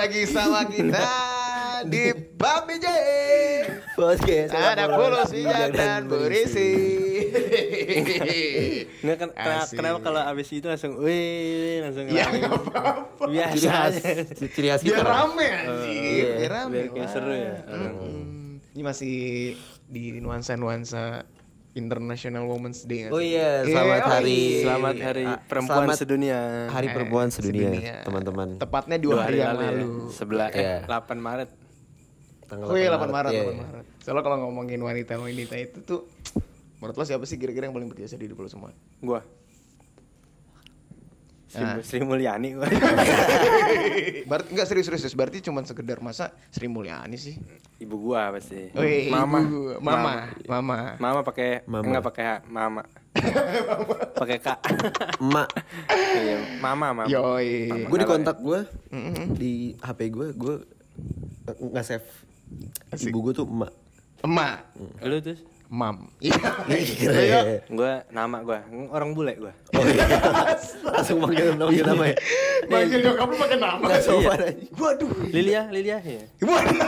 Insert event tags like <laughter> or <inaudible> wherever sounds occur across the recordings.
lagi sama kita di Babi J. Podcast. Ada puluh sijak dan berisi. <laughs> Nggak kan kenapa, kalau abis itu langsung wih langsung Ya nggak apa-apa. biasa Ciri khas, ciri khas Biar kita. rame iya. Biar rame. Biar kayak seru ya. Ini masih di nuansa-nuansa International Women's Day Oh iya, Iya, selamat oh hari iya. Selamat hari Ah, perempuan selamat sedunia. Hari Eh, perempuan sedunia, sedunia. teman-teman. Tepatnya dua, hari, yang ya. lalu. Sebelah Iya. eh 8 Maret. Tanggal Oh iya 8 Maret, iya, 8 iya. Maret. Soalnya kalau ngomongin wanita-wanita itu tuh menurut lo siapa sih kira-kira yang paling berjasa di hidup lo semua? Gua. Sri, Ah. Sri Mulyani gua. <laughs> Berarti enggak serius serius, berarti cuma sekedar masa Sri Mulyani sih. Ibu gua pasti. Wih, Mama. ibu. mama, mama. Mama pakai Mama. enggak pakai mama. <laughs> pakai K. Emak, Iya, mama, mama. Yoi. gue di kontak gue di HP gue, gue nggak save Asik. ibu gue tuh emak. Emak, Lu terus? Mam. Iya. <laughs> Gua nama gua, orang bule gua. Oh iya. Langsung manggil manggil nama ya. Manggil nyokap lu pakai nama. Nggak sopan Iya. aja. Waduh. Lilia, Lilia ya. Waduh.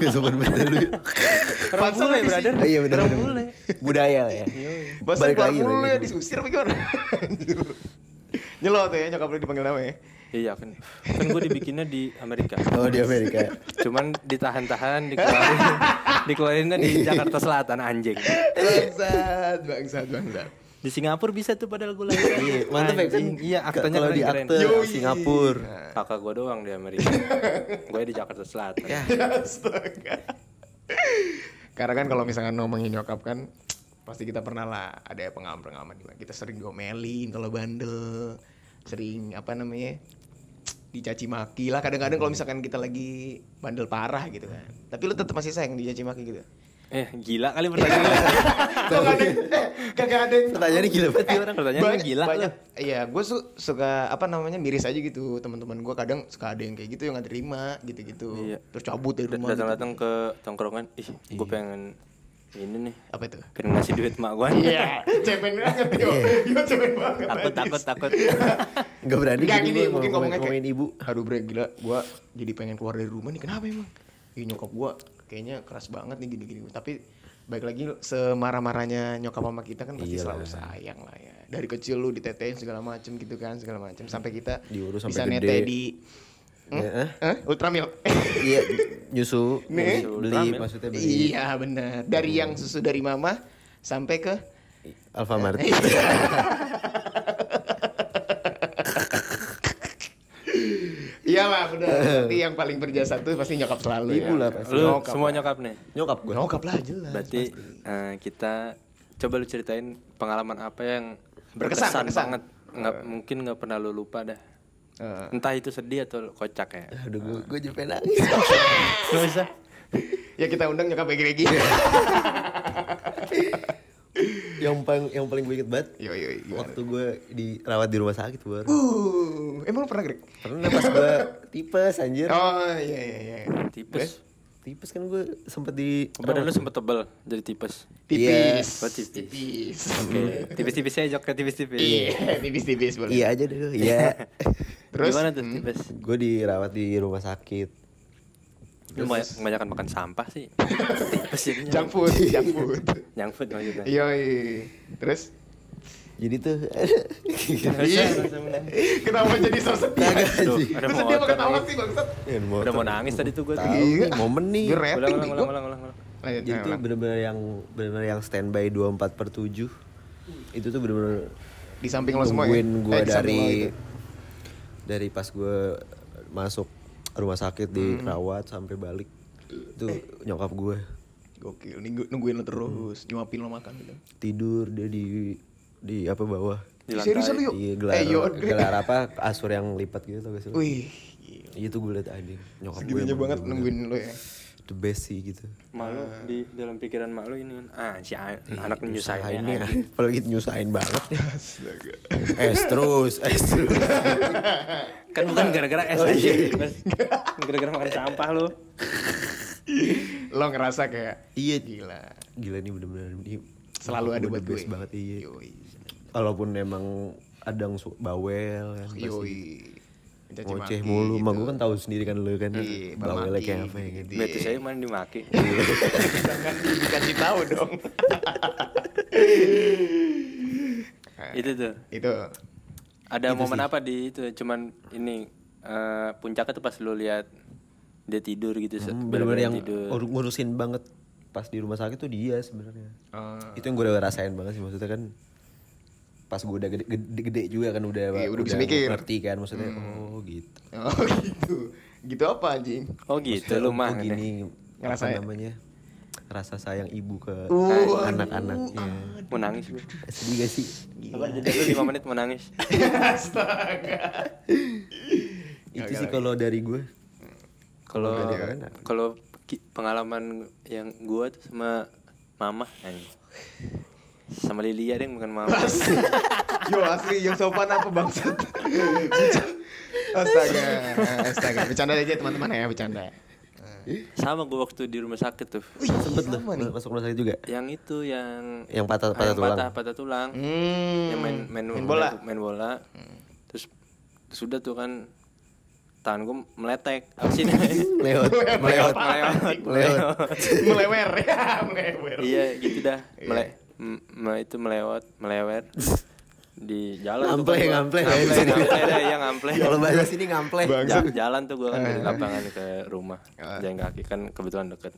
Nggak sopan bener lu. Orang bule, brother. Iya bener Orang bule. Budaya lah ya. Bahasa Balik keluar lagi, mulu ya disusir apa gimana? Nyelot ya nyokap lu dipanggil nama ya. Iya kan. Kan gua dibikinnya di Amerika. Oh di Amerika. Cuman ditahan-tahan dikeluarin <laughs> dikeluarinnya di Jakarta Selatan anjing. Bangsat, bangsat, bangsat. Di Singapura bisa tuh padahal gue lahir. Iya, mantep ya kan. Iya, aktenya Kalau di keren-keren. akte Yoi. Singapura. Kakak gue doang di Amerika. <laughs> gue di Jakarta Selatan. Ya. Astaga. Karena kan kalau misalkan ngomongin nyokap kan pasti kita pernah lah ada pengalaman-pengalaman kita sering gomelin kalau bandel, sering apa namanya dicaci maki lah kadang-kadang kalau misalkan kita lagi bandel parah gitu kan. Tapi lu tetap masih sayang dicaci maki gitu. Eh, gila kali pertanyaannya. <laughs> Kok gak ada, eh, <laughs> kagak ada Pertanyaannya gila banget nih orang. Pertanyaannya gila banyak. Iya, gue suka apa namanya miris aja gitu. Teman-teman gue kadang suka ada yang kayak gitu yang nggak terima gitu-gitu. Iya. Terus cabut dari rumah. gitu. Datang-datang ke tongkrongan, ih, gue pengen ini nih. Apa itu? Pengen ngasih duit mak gue. Iya, cemen banget yo. Yo cemen banget. Takut, takut, takut. Gak berani Enggak gitu gini, gua mungkin ngomongin- ngomongnya kayak ngomongin ibu. Aduh bre gila, gua jadi pengen keluar dari rumah nih. Kenapa emang? Ih nyokap gua kayaknya keras banget nih gini-gini. Tapi baik lagi semarah-marahnya nyokap sama kita kan pasti Iyalah. selalu sayang lah ya. Dari kecil lu ditetein segala macem gitu kan, segala macem sampai kita Diurus bisa sampai nete gede. di Hmm? Ya, eh? Hah? Ultramilk. <laughs> Iya, nyusu, Nih. beli Ultramilk. maksudnya beli iya benar. Dari yang susu dari mama sampai ke Alfamart. Iyalah benar. Tapi yang paling berjasa tuh pasti nyokap selalu ya. Ibu lah pasti. Lu Nyokap semua lah. nyokap nih. Nyokap gue. Nyokap lah jelas. Berarti eh, kita coba lu ceritain pengalaman apa yang Berkesan, berkesan, berkesan. banget. Nggak, mungkin nggak pernah lu lupa dah. Eh, Entah itu sedih atau kocak ya. Aduh, gue gue jadi nangis. <laughs> Gak usah. ya kita undang nyokap Egi Egi. <laughs> yang paling yang paling gue inget banget yo yo gimana? waktu gue dirawat di rumah sakit baru. Uh, emang pernah Greg? Pernah pas gue <laughs> tipes anjir. Oh iya iya iya. Tipes. Tipes kan gue sempet di Badan lu sempet tebel jadi tipes. Tipis. Oh, tipis. Tipis. Oke, tipis-tipis aja jok ke tipis-tipis. Iya, tipis-tipis boleh. Iya aja deh. Iya. Terus Gimana tuh hmm, tipis? gue dirawat di rumah sakit. Lu banyak, kebanyakan makan sampah sih. <laughs> tipes jadinya. junk food, junk food. <laughs> Junk food maksudnya. Iya, terus Jadi tuh Iya. kenapa jadi so sedih? Ada Lu sedih apa motor ketawa lagi. sih bangsat? Udah mau nangis tadi tuh gue. Iya. nih, momen nih. Gue rating Ulang, nih ulang, gua. ulang, ulang, ulang. Lanjut, Jadi tuh bener-bener yang bener-bener yang standby 24 per 7 Itu tuh bener-bener di samping lo semua ya. nungguin gue Eh, dari. Dari pas gue masuk rumah sakit Hmm. dirawat sampai balik itu Eh. nyokap gue Gokil, nunggu- nungguin lo terus, nyuapin lo makan gitu. tidur dia di di apa bawah Di Serius lantai. yuk? di gelar Eh, yuk. gelar apa kasur yang lipat gitu tau gak sih? Wih, itu gue liat anjing nyokap gue segitunya emang banget nungguin lo ya. The best sih gitu Mak lu di dalam pikiran mak lu ini kan ah si a- anak nyusahin nyusahin nih anjing. apalagi nyusahin banget es terus es terus <laughs> kan bukan gara-gara es Oh, aja iya. Gara-gara makan sampah lu <laughs> lo ngerasa kayak iya gila. gila nih bener-bener ini Selalu ada buat gue. banget iya Yoi. walaupun emang ada yang bawel kan pasti Yoi. Ngoceh mulu gitu. Mak gue kan tahu sendiri kan lu kan Iya, bawelnya kayak apa ya gitu Bete saya mana dimaki. Jangan <laughs> dikasih tahu dong. <laughs> itu tuh. itu Ada momen apa di itu? Cuman ini eh, puncaknya tuh pas lu lihat dia tidur gitu, Hmm, bener-bener yang tidur. ur- ngurusin banget pas di rumah sakit tuh dia sebenarnya eh, itu yang gue udah rasain banget sih maksudnya kan pas gue udah gede, gede, gede juga kan udah Iya, udah bisa mikir. ngerti kan maksudnya oh gitu oh gitu. Gitu apa anjing? Oh gitu lu mah. gini Ngerasain. apa namanya rasa sayang ibu ke Uh, anak-anaknya Mau nangis gue. sedih gak sih Apa jadi lu 5 menit mau nangis? <laughs> Astaga. itu sih kalau dari gue Kalau kalau pengalaman yang gua tuh sama mama anjing. Sama Lilia deh bukan mama. Yo asli yang sopan apa bangsat? astaga, astaga. Bercanda aja teman-teman ya, bercanda. sama gua waktu di rumah sakit tuh. sempet loh nih. masuk rumah sakit juga Yang itu yang yang patah ah, patah yang tulang patah, patah tulang. Hmm. Yang main main, Main bola. main bola. Terus sudah tuh kan tangan gua meletek. Apa sih melewat melewat, melewat melewer ya, <laughs> melewer. iya gitu dah. Mele m- me- itu melewat, melewer <laughs> di jalan tuh Ngample, ngample. ngample, ngample iya kalau bahasa sini ngample Ja- jalan tuh gua kan dari Eh. lapangan ke rumah. Jalan kaki kan kebetulan deket.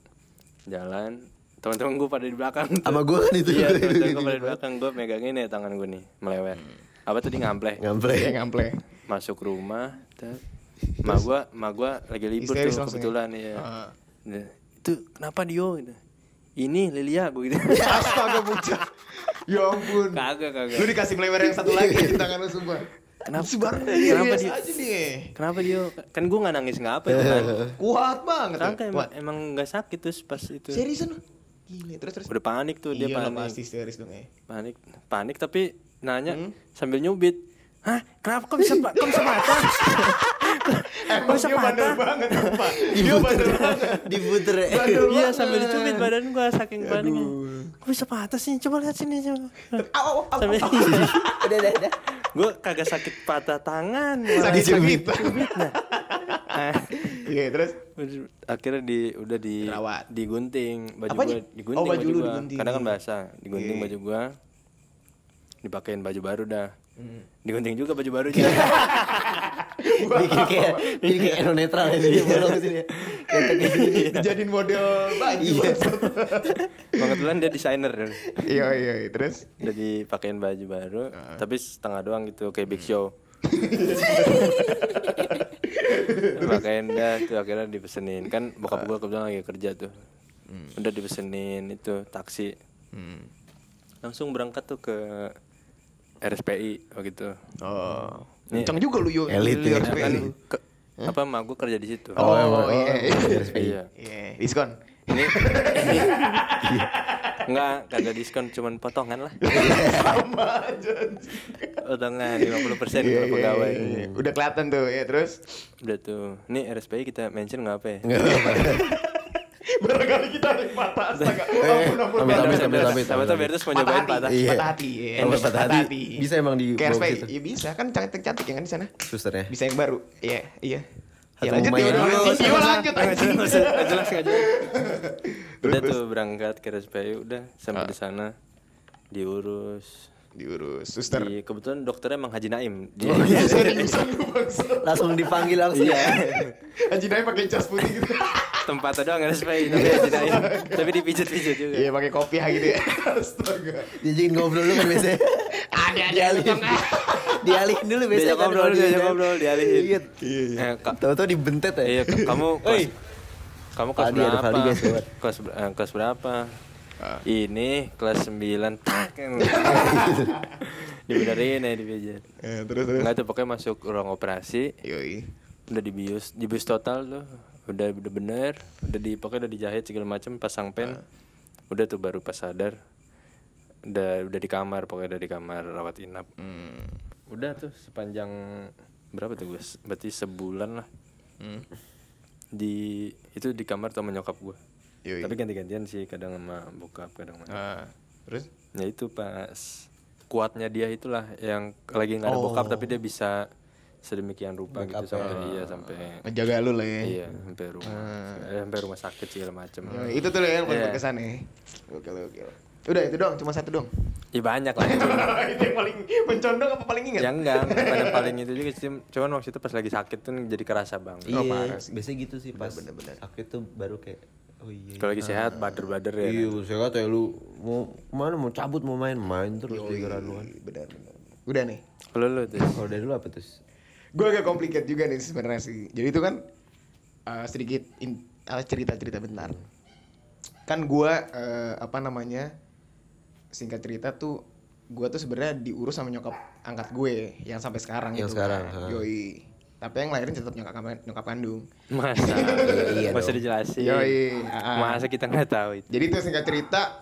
Jalan teman-teman gua pada di belakang tuh. sama gue kan itu iya teman-teman gua pada di belakang gua megangin ya tangan gua nih melewer. Apa tuh di ngample ngample Ya ngample. masuk rumah ma gua ma gua lagi libur tuh ya? kebetulan ya Ah. Nah, itu kenapa Dio? Gitu. Ini Lilia gua gitu <laughs> Astaga bocah. Ya ampun. kagak kagak Lu dikasih melewer yang satu lagi di tangan lu sumpah. Kenapa- Sebar kenapa biasa dia- aja nih. kenapa Dio kan gua nggak nangis nggak apa itu kan <laughs> Kuat banget. Ya. emang, emang nggak sakit terus pas itu Seriusan? Gila, terus terus. udah panik tuh dia Iya panik pasti serius dong ya. panik panik tapi nanya Hmm? sambil nyubit hah kenapa kok bisa kok bisa patah <laughs> Emang bisa dia bandel patah? banget apa? <laughs> Dia bandel banget. diputer ya iya sambil dicubit badan gua saking paniknya kok bisa patah sih coba lihat sini coba Au, au, au, sambil <laughs> udah udah udah gua kagak sakit patah tangan Sakit cubit. cubit nah <laughs> Iya, terus udah- akhirnya di udah di Dirawat. digunting baju Apanya? gua digunting Oh, baju baju, lu gua digunting. kadang kan basah digunting Iya. baju gua dipakein baju baru dah Hmm. digunting juga baju barunya bikin kayak bikin kayak eno netral ya sini bolong sini ya. Gini dijadiin model baju. Bang kebetulan dia desainer Iya, iya, iya. terus? Udah dipakein baju baru tapi setengah doang gitu kayak Big Show. <laughs> Pakein dah tuh akhirnya dipesenin. Kan bokap gua kebetulan lagi kerja tuh. Udah dipesenin itu taksi. Hmm. langsung berangkat tuh ke RSPI waktu itu. Oh. Nih. Kencang juga lu yo. Elit Lu ya. RSPI. ke, apa mah gua kerja di situ Oh, emang. iya. iya. iya Iya, diskon. <laughs> ini Enggak, kagak diskon, cuman potongan lah. Sama aja. Potongan 50% Iya, kalau iya, pegawai. iya, iya. Udah kelihatan tuh, ya terus Udah tuh. Nih RSPI kita mention nggak apa ya? Barangkali kita ada yang patah astaga. Eh, Ampun, ampun, amit, ampun. amit, amit, amit, Sama amit. tuh Bertus mau nyobain hati. patah. Iya. Patah hati. patah hati. Bisa emang di situ. ya bisa kan cantik-cantik ya kan di sana. susternya Bisa yang baru. Iya, iya. Ya lanjut ya, lanjut, jelas, jelas. Udah tuh berangkat ke RSPI, udah sampai Ah. di sana diurus. Diurus, suster. Di, kebetulan dokternya emang Haji Naim. Dia, Oh iya, <laughs> langsung dipanggil langsung Iya. <laughs> Haji Naim pakai jas putih gitu. Tempatnya doang RSPI tapi Haji Naim. tapi dipijit-pijit juga. Iya, pakai kopiah gitu ya. Astaga. diajakin ngobrol dulu kan biasanya Ada ada dialihin dialihin dulu biasanya Diajak kan ngobrol, diajak di- ngobrol, dialihin. Iya. Eh, Kak, tahu-tahu dibentet ya Iya, kamu kamu kelas ada berapa? Eh, kelas berapa? Ah. Ini kelas 9 tak. <laughs> Dibenerin ya dipijat. Eh, terus terus. Enggak tuh pokoknya masuk ruang operasi, Yoi. udah dibius, dibius total tuh. Udah udah bener, udah di pokoknya udah dijahit segala macem, pasang pen. Udah tuh baru pas sadar. Udah udah di kamar, pokoknya udah di kamar rawat inap. Hmm. Udah tuh sepanjang berapa tuh gue? Berarti sebulan lah. Hmm. Di itu di kamar sama nyokap gue. Yoi. Tapi ganti-gantian sih kadang sama bokap, kadang sama. Ah, terus? Ya itu pas kuatnya dia itulah yang lagi nggak ada bokap tapi dia bisa sedemikian rupa Make gitu sampai iya sampai Ngejaga lu lah ya. iya sampai rumah eh, sampai rumah sakit segala macem Ya, itu tuh yang paling Iya. berkesan ya. Oke oke. Udah itu dong, cuma satu dong. ya banyak lah itu <laughs> itu yang paling mencondong apa paling ingat? ya enggak yang paling itu juga sih cuman waktu itu pas lagi sakit tuh jadi kerasa bang Iya, sih. biasanya gitu sih pas sakit tuh baru kayak oh iya. kalau lagi sehat bader-bader ya Iya, saya kata ya lu mau ke mana mau cabut mau main main terus pikiran lu kan. Benar benar. Udah nih. kalau lu tuh Kalau dari lu apa tuh? Gue agak complicated juga nih sebenarnya sih. Jadi itu kan eh, sedikit in- eh, cerita-cerita bentar. Kan gue apa namanya singkat cerita tuh gue tuh sebenarnya diurus sama nyokap angkat gue yang sampai sekarang Yang itu sekarang, kan. Yoi. Tapi yang lahirin tetap nyokap nyokap kandung. masa <laughs> iya masa dong. dijelasin Yoi. masa kita nggak tahu itu Jadi itu singkat cerita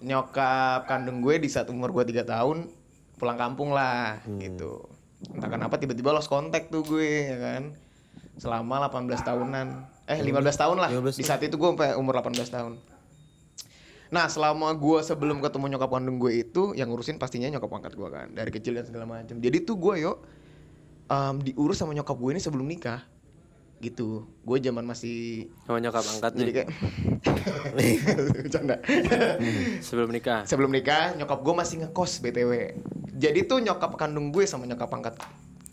nyokap kandung gue di saat umur gue 3 tahun pulang kampung lah gitu. Entah kenapa tiba-tiba lost kontak tuh gue ya kan. Selama 18 tahunan. Eh 15 tahun lah. 15 Di saat itu gue sampai umur 18 tahun. Nah selama gue sebelum ketemu nyokap kandung gue itu yang ngurusin pastinya nyokap angkat gue kan dari kecil dan segala macam. Jadi tuh gue yuk em, diurus sama nyokap gue ini sebelum nikah gitu. Gue zaman masih sama nyokap angkat jadi nih kayak <laughs> bercanda. sebelum nikah Sebelum nikah, nyokap gue masih ngekos BTW. Jadi tuh nyokap kandung gue sama nyokap angkat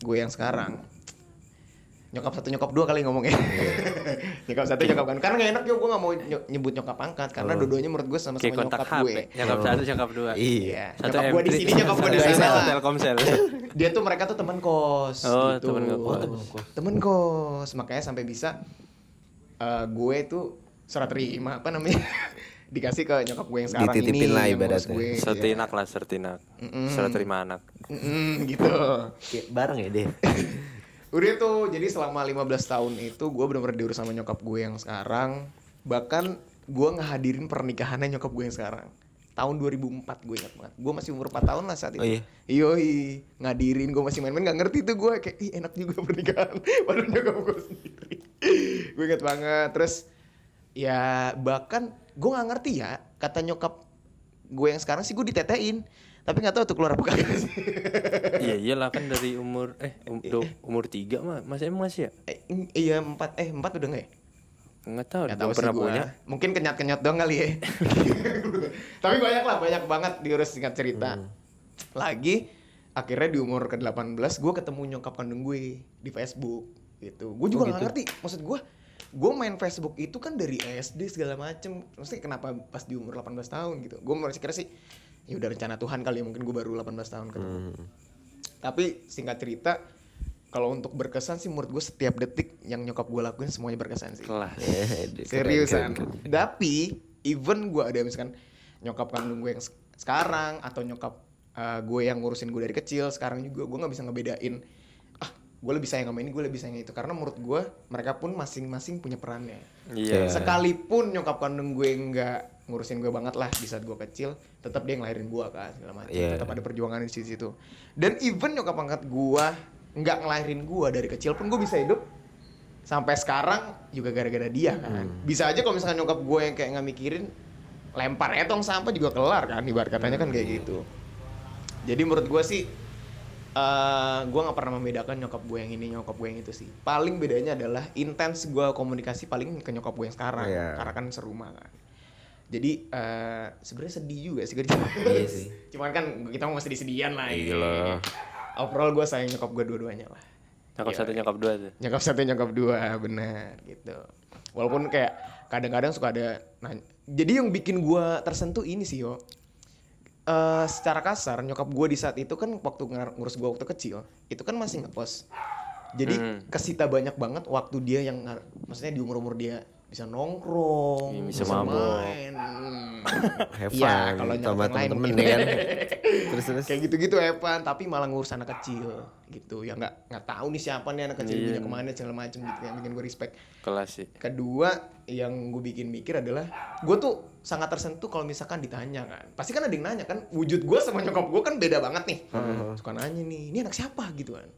gue yang sekarang. Nyokap satu nyokap dua kali ngomongnya. <laughs> nyokap satu nyokap kan. Karena gak enak ya gue gak mau ny- nyebut nyokap angkat karena dua-duanya menurut gue sama-sama kontak nyokap HP gue. nyokap satu nyokap dua Iya. satu Nyokap gue di M3, sini, nyokap gue di sana. Telkomsel <laughs> Dia tuh mereka tuh teman kos. Oh, gitu. temen kos. Oh, temen kos. Temen kos. Makanya sampai bisa eh, gue tuh surat terima apa namanya <laughs> dikasih ke nyokap gue yang sekarang Dititipin ini lah ibaratnya. gue, iya. sertinak lah sertinak serah terima anak Mm-mm, gitu. Kayak bareng ya deh. Udah tuh, jadi selama 15 tahun itu gue bener-bener diurus sama nyokap gue yang sekarang. Bahkan gue ngehadirin pernikahannya nyokap gue yang sekarang. Tahun 2004 gue ingat banget. Gue masih umur 4 tahun lah saat itu. Oh iya? Yoi, ngadirin gue masih main-main gak ngerti tuh gue kayak ih enak juga pernikahan. <laughs> Padahal nyokap gue sendiri. gue inget banget. Terus ya bahkan gue gak ngerti ya kata nyokap gue yang sekarang sih gue ditetein. Tapi gak tahu tuh keluar apa kagak sih. <laughs> iya iyalah kan dari umur eh um- do- umur tiga mah masih emang masih ya eh, iya empat eh empat udah nggak ya? nggak tahu Gak belum tahu sih pernah gua. punya Mungkin kenyat-kenyat doang kali ya. <laughs> Tapi banyak lah, banyak banget diurus singkat cerita. Hmm. Lagi akhirnya di umur ke-18 gue ketemu nyokap kandung gue di Facebook gitu. Gue juga nggak ngerti. Maksud gue gue main Facebook itu kan dari SD segala macem Maksudnya kenapa pas di umur 18 tahun gitu Gue masih kira sih ya udah rencana Tuhan kali ya mungkin gue baru 18 tahun ketemu Tapi singkat cerita kalau untuk berkesan sih menurut gue setiap detik yang nyokap gue lakuin semuanya berkesan sih kelas <laughs> Eh, Seriusan. keren, keren. Tapi even gue ada misalkan nyokap kandung gue yang se- sekarang atau nyokap uh, gue yang ngurusin gue dari kecil sekarang juga gue nggak bisa ngebedain gue lebih sayang sama ini gue lebih sayang itu karena menurut gue mereka pun masing-masing punya perannya. iya Sekalipun nyokap kandung gue nggak ngurusin gue banget lah di saat gue kecil, tetap dia ngelahirin gue kan segala macam. Iya. Tetap ada perjuangan di situ. Dan even nyokap angkat gue nggak ngelahirin gue dari kecil pun gue bisa hidup sampai sekarang juga gara-gara dia kan. Bisa aja kalau misalkan nyokap gue yang kayak nggak mikirin lempar aja tong sampah juga kelar kan ibarat katanya kan kayak gitu. Jadi menurut gue sih eh gue nggak pernah membedakan nyokap gue yang ini nyokap gue yang itu sih. Paling bedanya adalah intens gue komunikasi paling ke nyokap gue yang sekarang Iya. karena kan serumah kan. Jadi eh sebenarnya sedih juga sih gue Iya sih. <laughs> Cuman kan kita mau sedih-sedihan lah. Iya ya. lah. Overall gue sayang nyokap gue dua-duanya lah. nyokap satu nyokap dua tuh Nyokap satu nyokap dua bener gitu. Walaupun kayak kadang-kadang suka ada nanya. Jadi yang bikin gue tersentuh ini sih yo. Eh secara kasar nyokap gue di saat itu kan waktu ngurus gue waktu kecil itu kan masih ngekos. Jadi Hmm. kesita banyak banget waktu dia yang maksudnya di umur-umur dia bisa nongkrong, Iya, bisa mabok. main. Hmm. <laughs> Have fun kalau nyokap lain temen-temen mungkin. ya kan. <laughs> Terus terus. kayak gitu-gitu Evan tapi malah ngurus anak kecil gitu ya nggak nggak tahu nih siapa nih anak kecil punya ke mana segala macem gitu yang bikin gue respect kelas sih kedua yang gue bikin mikir adalah gue tuh sangat tersentuh kalau misalkan ditanya kan. Pasti kan ada yang nanya kan wujud gue sama nyokap gue kan beda banget nih. Suka nanya nih ini anak siapa? gitu kan.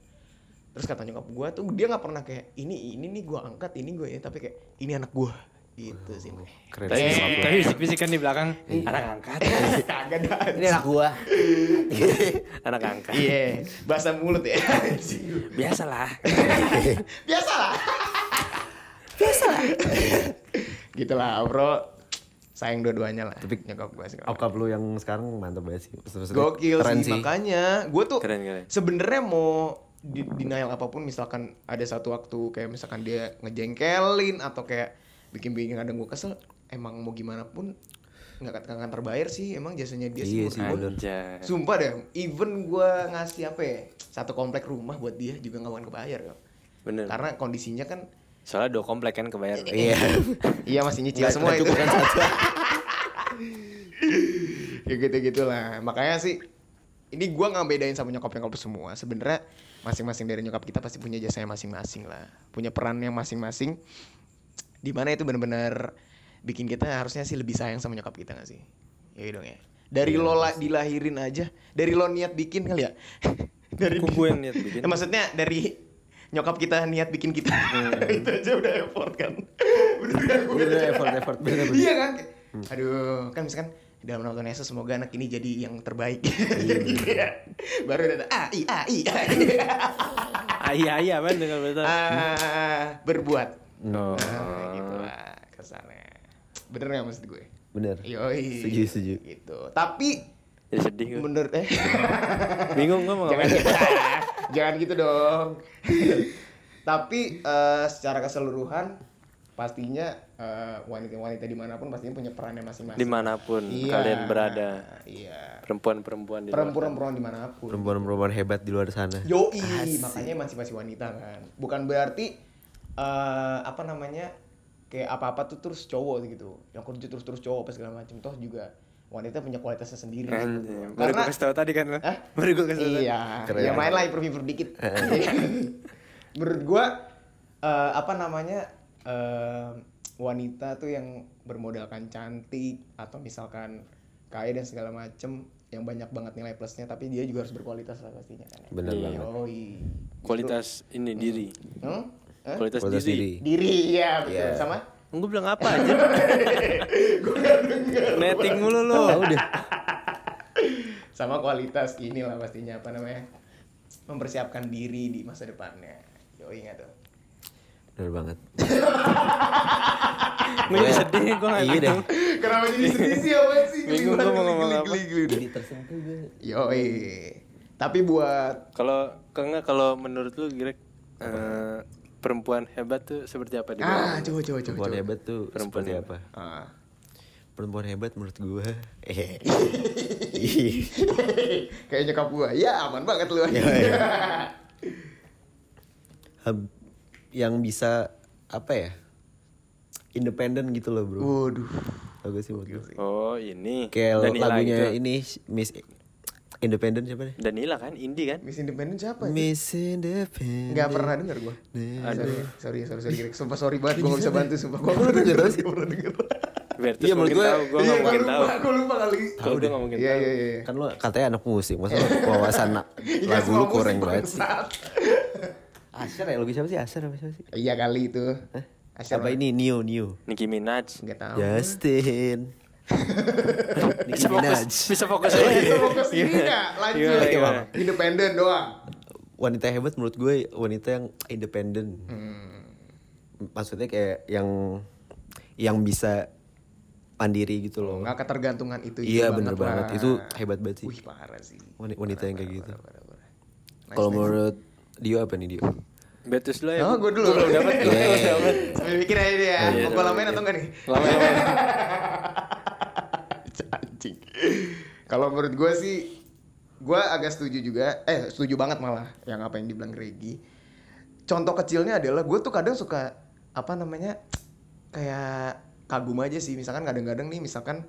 Terus kata nyokap gue tuh dia nggak pernah kayak ini ini nih gue angkat ini gue ya tapi kayak ini anak gue gitu sih. Keren Tapi, sih. tapi fisik-fisikan di belakang. Anak angkat. <laughs> kagak dah. Ini anak gua. <laughs> anak angkat. iya. Bahasa mulut ya. <laughs> Biasalah. biasa lah biasa lah gitu lah bro sayang dua-duanya lah Tapi nyokap gue sekarang Okap lu yang sekarang mantap banget sih. Maksudnya gokil keren sih, makanya gue tuh Keren, keren. sebenarnya mau di denial apa pun misalkan ada satu waktu kayak misalkan dia ngejengkelin atau kayak bikin-bikin kadang gue kesel emang mau gimana pun nggak akan terbayar sih emang jasanya dia Iya sih. Anjay. Sumpah deh, even gue ngasih apa ya satu komplek rumah buat dia juga nggak akan kebayar kok. Bener. Karena kondisinya kan Soalnya dua komplek kan kebayar. Iya. iya <laughs> masih nyicil semua itu. cukup kan satu. <laughs> ya gitu gitulah. Makanya sih ini gue nggak bedain sama nyokap nyokap semua. Sebenarnya masing-masing dari nyokap kita pasti punya jasanya masing-masing lah, punya peran yang masing-masing. Di mana itu benar-benar bikin kita harusnya sih lebih sayang sama nyokap kita gak sih? Ya dong ya. Dari Iya, lo la- dilahirin aja, dari lo niat bikin kali ya. <laughs> dari gue yang niat bikin? Ya, maksudnya dari nyokap kita niat bikin kita. <laughs> itu aja udah effort kan. Bener gak gue? Bener effort effort bener bener. Iya kan? Aduh, kan misalkan dalam Tuhan Yesus semoga anak ini jadi yang terbaik. Iya. <laughs> Baru ada ah i ah i. <laughs> ah, i. Ayah ayah apa dengan betul. Ah, berbuat. No. Nah, gitu lah kesannya. Bener gak maksud gue? Bener. Yoi. Setuju, setuju. Gitu. Tapi Jadi sedih gue. menurut eh Bingung gue mau jangan ngapain. gitu. Jangan gitu dong. <laughs> Tapi eh, secara keseluruhan pastinya eh, wanita-wanita di mana pun pastinya punya perannya masing-masing. Di mana pun Iya. kalian berada. Iya. Perempuan-perempuan di Perempuan-perempuan di mana pun. Perempuan-perempuan hebat di luar sana. Yoi, makanya emansipasi wanita kan. Bukan berarti eh apa namanya kayak apa-apa tuh terus cowok gitu. Yang kerja terus-terus cowok apa segala macam. Toh juga wanita punya kualitasnya sendiri. Kan, gitu. baru Karena gue kasih tau tadi kan lo. Hah? Baru gue kasih tau. Iya, Keren. ya main lah improve-improve dikit. Iya. <laughs> Menurut gua eh, apa namanya eh, wanita tuh yang bermodalkan cantik atau misalkan kaya dan segala macem yang banyak banget nilai plusnya tapi dia juga harus berkualitas lah pastinya kan. ya. Bener banget. Yoi. Kualitas ini diri. Hmm? Hah? Kualitas, Kualitas diri. diri. Diri ya betul. Iya. Sama? Gue bilang apa aja? <laughs> Netting mulu lo. Deh. <laughs> Sama kualitas inilah pastinya apa namanya? Mempersiapkan diri di masa depannya. Yoi nggak tuh? Bener banget. <laughs> Gue jadi sedih gue nggak Iya deh. Kenapa jadi sedih sih apa sih? Bingung gua mau ngomong apa. Jadi tersentuh gue. Yoi. Tapi buat Kalau kalau menurut lu Greg eh, perempuan hebat tuh seperti apa di ah coba coba coba. Perempuan coba. hebat tuh Perempuan seperti hebat. apa? Ah. Perempuan hebat menurut gue. Eh. <laughs> Kayak nyokap gua. Ya aman banget lu. Iya. <laughs> Hab- yang bisa apa ya? Independen gitu loh, Bro. Waduh. Gak sih menurut gue? Oh ini. Kayak Danila lagunya ini Miss Independen siapa nih? Danila kan indie kan? Miss Independent siapa? sih? Miss Independen. Nggak pernah denger gua. Aduh. Sorry, sorry, sorry, sorry. Sumpah sorry banget gua nggak bisa bantu sumpah. Nggak tahu sih? Nggak pernah denger. Bertus Iya, menurut gue- tahu, gue Iya, nggak gua mungkin lupa, tahu. Gua lupa kali. Gue udah nggak mungkin Iya, tahu. iya, iya. Kan lu katanya anak musik, masa lu wawasan <laughs> Iya, lagu lu kurang banget sih. Asher ya, lagu siapa sih? Asher apa siapa sih? Iya kali itu. Asyar Apa ini? Neo, Neo. Nicki Minaj. Enggak tahu. Justin. <laughs> Bisa fokus, bisa fokus Oh, aja. itu fokus ini nggak? Lanjut. Gimana, gimana? Independen doang. Wanita hebat menurut gue wanita yang independen. Hmm. Maksudnya kayak yang yang bisa mandiri gitu loh. Nggak ketergantungan itu. Iya bener lah. banget. Itu hebat banget sih. Wih parah sih. Wani- Wanita yang kayak gitu. Parah, parah, parah. Nice, Kalau menurut Dio apa nih Dio? Betus dulu ya. Oh, gue dulu. Gue belum dapat. Gue <laughs> dapat. Sambil mikir aja dia. Iya, Mau gue iya, lamain iya. atau enggak nih? Lama-lama. <laughs> Anjing. Kalau menurut gue sih, gue agak setuju juga. Eh, setuju banget malah yang apa yang dibilang Regi. Contoh kecilnya adalah gue tuh kadang suka apa namanya kayak kagum aja sih. Misalkan kadang-kadang nih, misalkan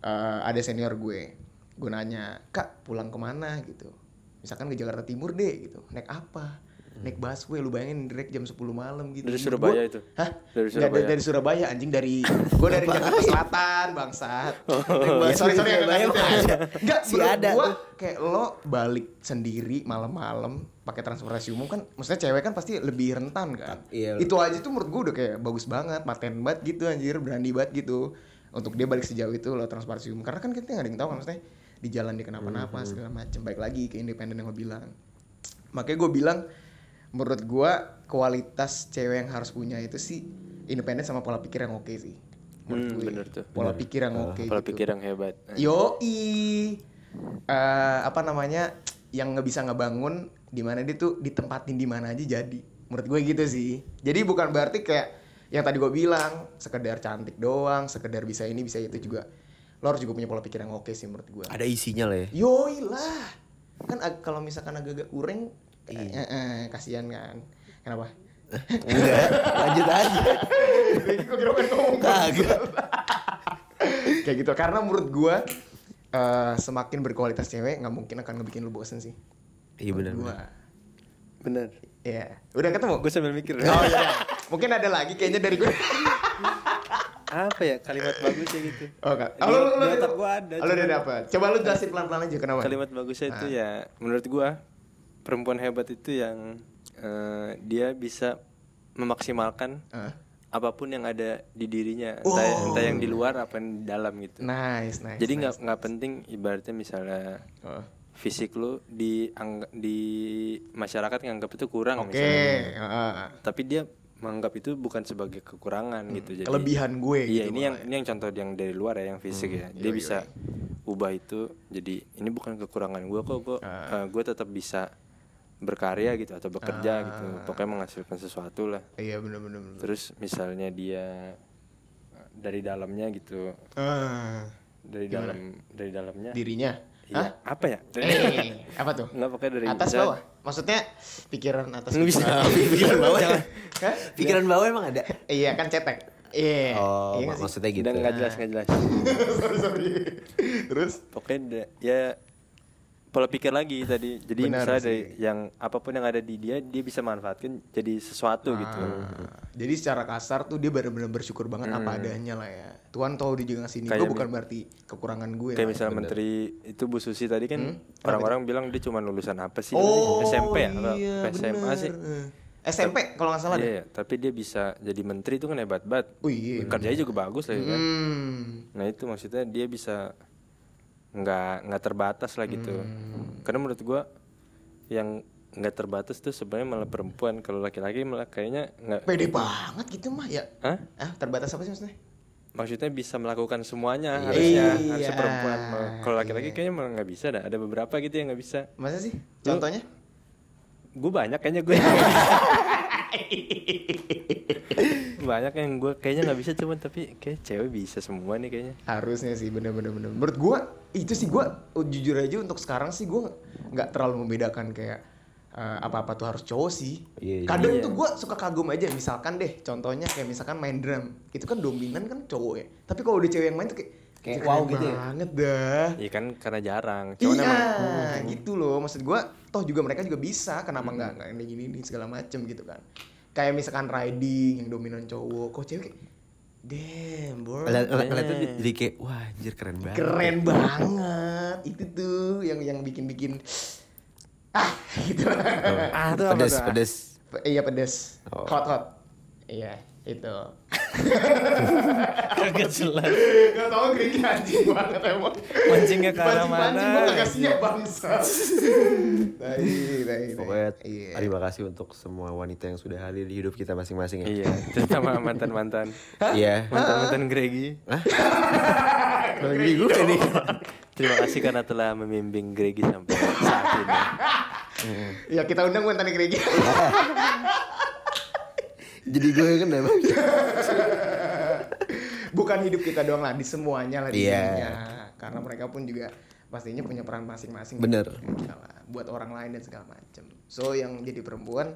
eh, ada senior gue, gue nanya, kak pulang ke mana gitu. Misalkan ke Jakarta Timur deh gitu, naik apa? Naik busway lu bayangin direct jam 10 malam gitu. Dari Surabaya gua- itu? Hah? Dari Nggak, Surabaya? dari Surabaya anjing dari gua dari Jakarta Selatan bangsat. Ya, sorry sorry Surabaya yang mah ada. Enggak, Si menurut ada gua kayak lo balik sendiri malam-malam pakai transportasi umum kan maksudnya cewek kan pasti lebih rentan kan. Iya. Itu aja tuh menurut gua udah kayak bagus banget, maten banget gitu anjir, berani banget gitu. Untuk dia balik sejauh itu lo transportasi umum karena kan kita nggak ada yang tahu kan maksudnya di jalan dia kenapa-napa segala macem baik lagi ke independen yang lo bilang makanya gue bilang menurut gue kualitas cewek yang harus punya itu sih independen sama pola pikir yang oke sih menurut Hmm, gue bener tuh. pola pikir yang oke Pola gitu. pikir yang hebat. Yoi. Eh, apa namanya? Yang nggak bisa ngebangun di mana dia tuh ditempatin di mana aja jadi. Menurut gue gitu sih. Jadi bukan berarti kayak yang tadi gue bilang sekedar cantik doang, sekedar bisa ini bisa itu juga. Lo harus juga punya pola pikir yang oke sih menurut gue. Ada isinya lah ya. Yoi lah. Kan kalau misalkan agak-agak kurang eh, eh, eh, kasihan kan. Kenapa? Enggak, lanjut aja. Gue kira ngomong Kagak. kayak gitu karena menurut gua eh, semakin berkualitas cewek nggak mungkin akan ngebikin lu bosen sih Iya benar. gua Bener. ya udah ketemu Gue sambil mikir. oh iya mungkin ada lagi kayaknya dari gue Apa ya kalimat bagusnya gitu? oh kak oh, lu, lu, lu, gua ada, oh, lu udah dapet coba lu jelasin pelan pelan aja kenapa Kalimat bagusnya itu ya menurut gua perempuan hebat itu yang eh, dia bisa memaksimalkan Ah. apa pun yang ada di dirinya, entah, entah yang di luar apa yang di dalam gitu. nice nice Jadi nggak nice. nggak penting ibaratnya misalnya Oh. fisik lu di di masyarakat nganggap itu kurang oke misalnya. ah. Tapi dia menganggap itu bukan sebagai kekurangan gitu. Jadi kelebihan gue Iya, gitu ini yang malah ini yang contoh yang dari luar ya, yang fisik ya. Dia yoi, bisa ubah itu jadi ini bukan kekurangan gue kok, gue gue tetap bisa berkarya gitu atau bekerja gitu. Pokoknya menghasilkan sesuatu lah. iya bener bener, bener. Terus misalnya dia eh, dari dalamnya gitu, Ah, dari dalam dari dalamnya. dirinya Iya, Hah? apa ya? eh apa tuh Nggak pakai dari atas bawah maksudnya pikiran atas Nggak bisa. Pikiran <laughs> bawah. <laughs> Hah? Pikiran bawah emang ada. iya kan cetek iya Oh, iya nggak mak- sih? maksudnya gitu. Udah nggak jelas nggak jelas. <laughs> sorry sorry terus Pokoknya ya pola pikir lagi tadi. Jadi Benar misalnya sih. dari yang apa pun yang ada di dia dia bisa manfaatkan jadi sesuatu gitu. Ah, jadi secara kasar tuh dia benar-benar bersyukur banget apa adanya lah ya Tuhan tahu dia juga ngasih ini Hmm. Kayak gue bukan berarti kekurangan gue Kayak lah. misalnya menteri itu Bu Susi tadi kan orang-orang bilang dia cuma lulusan apa sih? oh SMP ya? Iya, SMA bener. sih? Eh, SMP kalau nggak salah Iya, deh iya, tapi dia bisa jadi menteri itu kan hebat banget. oh iya Kerjanya juga bagus lah kan. hmm. Nah itu maksudnya dia bisa nggak nggak terbatas lah gitu. Hmm. Karena menurut gua yang nggak terbatas tuh sebenarnya malah perempuan. Kalau laki-laki malah kayaknya nggak. pede banget gitu mah ya Hah? ah terbatas apa sih maksudnya Maksudnya bisa melakukan semuanya Iya. harusnya Iya. harusnya perempuan. Kalau laki-laki kayaknya malah nggak bisa dah. Ada beberapa gitu yang nggak bisa. masa sih contohnya Gue banyak kayaknya gue. <laughs> banyak yang gue kayaknya nggak bisa cuman tapi kayak cewek bisa semua nih kayaknya. harusnya sih bener-bener bener menurut gue itu sih gue jujur aja untuk sekarang sih gue nggak terlalu membedakan kayak eh, apa-apa tuh harus cowok sih Iya, iya. kadang tuh gue suka kagum aja misalkan deh contohnya kayak misalkan main drum itu kan dominan kan cowok ya tapi kalau udah cewek yang main tuh kayak Kayak wow gitu ya? banget dah Iya kan karena jarang. Cuman iya emang gitu loh maksud gue toh juga mereka juga bisa kenapa nggak nggak ini gini ini segala macem gitu kan kayak misalkan riding yang dominan cowok. Kok cewek kayak damn bro. Lihat tuh jadi kayak wah anjir keren banget. keren banget. Itu tuh yang yang bikin bikin ah gitu. Ah, itu pedes pedes. Pe- iya pedes. Oh. hot hot. Iya itu Kagak jelas. Gak tau Gregi anjing banget emang Mancingnya ke arah mana? gue gak siap bangsa Tai, tai, tai. Pokoknya Iya terima kasih untuk semua wanita yang sudah hadir di hidup kita masing-masing ya. Iya, terutama mantan-mantan. Iya. Mantan-mantan Gregi. Lagi gue nih. Terima kasih karena telah membimbing Gregi sampai saat ini. Ya kita undang mantan Gregi Jadi gue kan <laughs> emang. Bukan hidup kita doang lah Di semuanya lah di Iya. dunia. Karena mereka pun juga Pastinya punya peran masing-masing Bener. Lah, Buat orang lain dan segala macem So yang jadi perempuan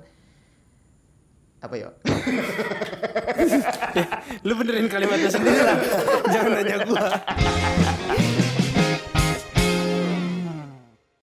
Apa ya <laughs> Lu benerin kalimatnya sendiri lah. <laughs> Jangan nanya gua.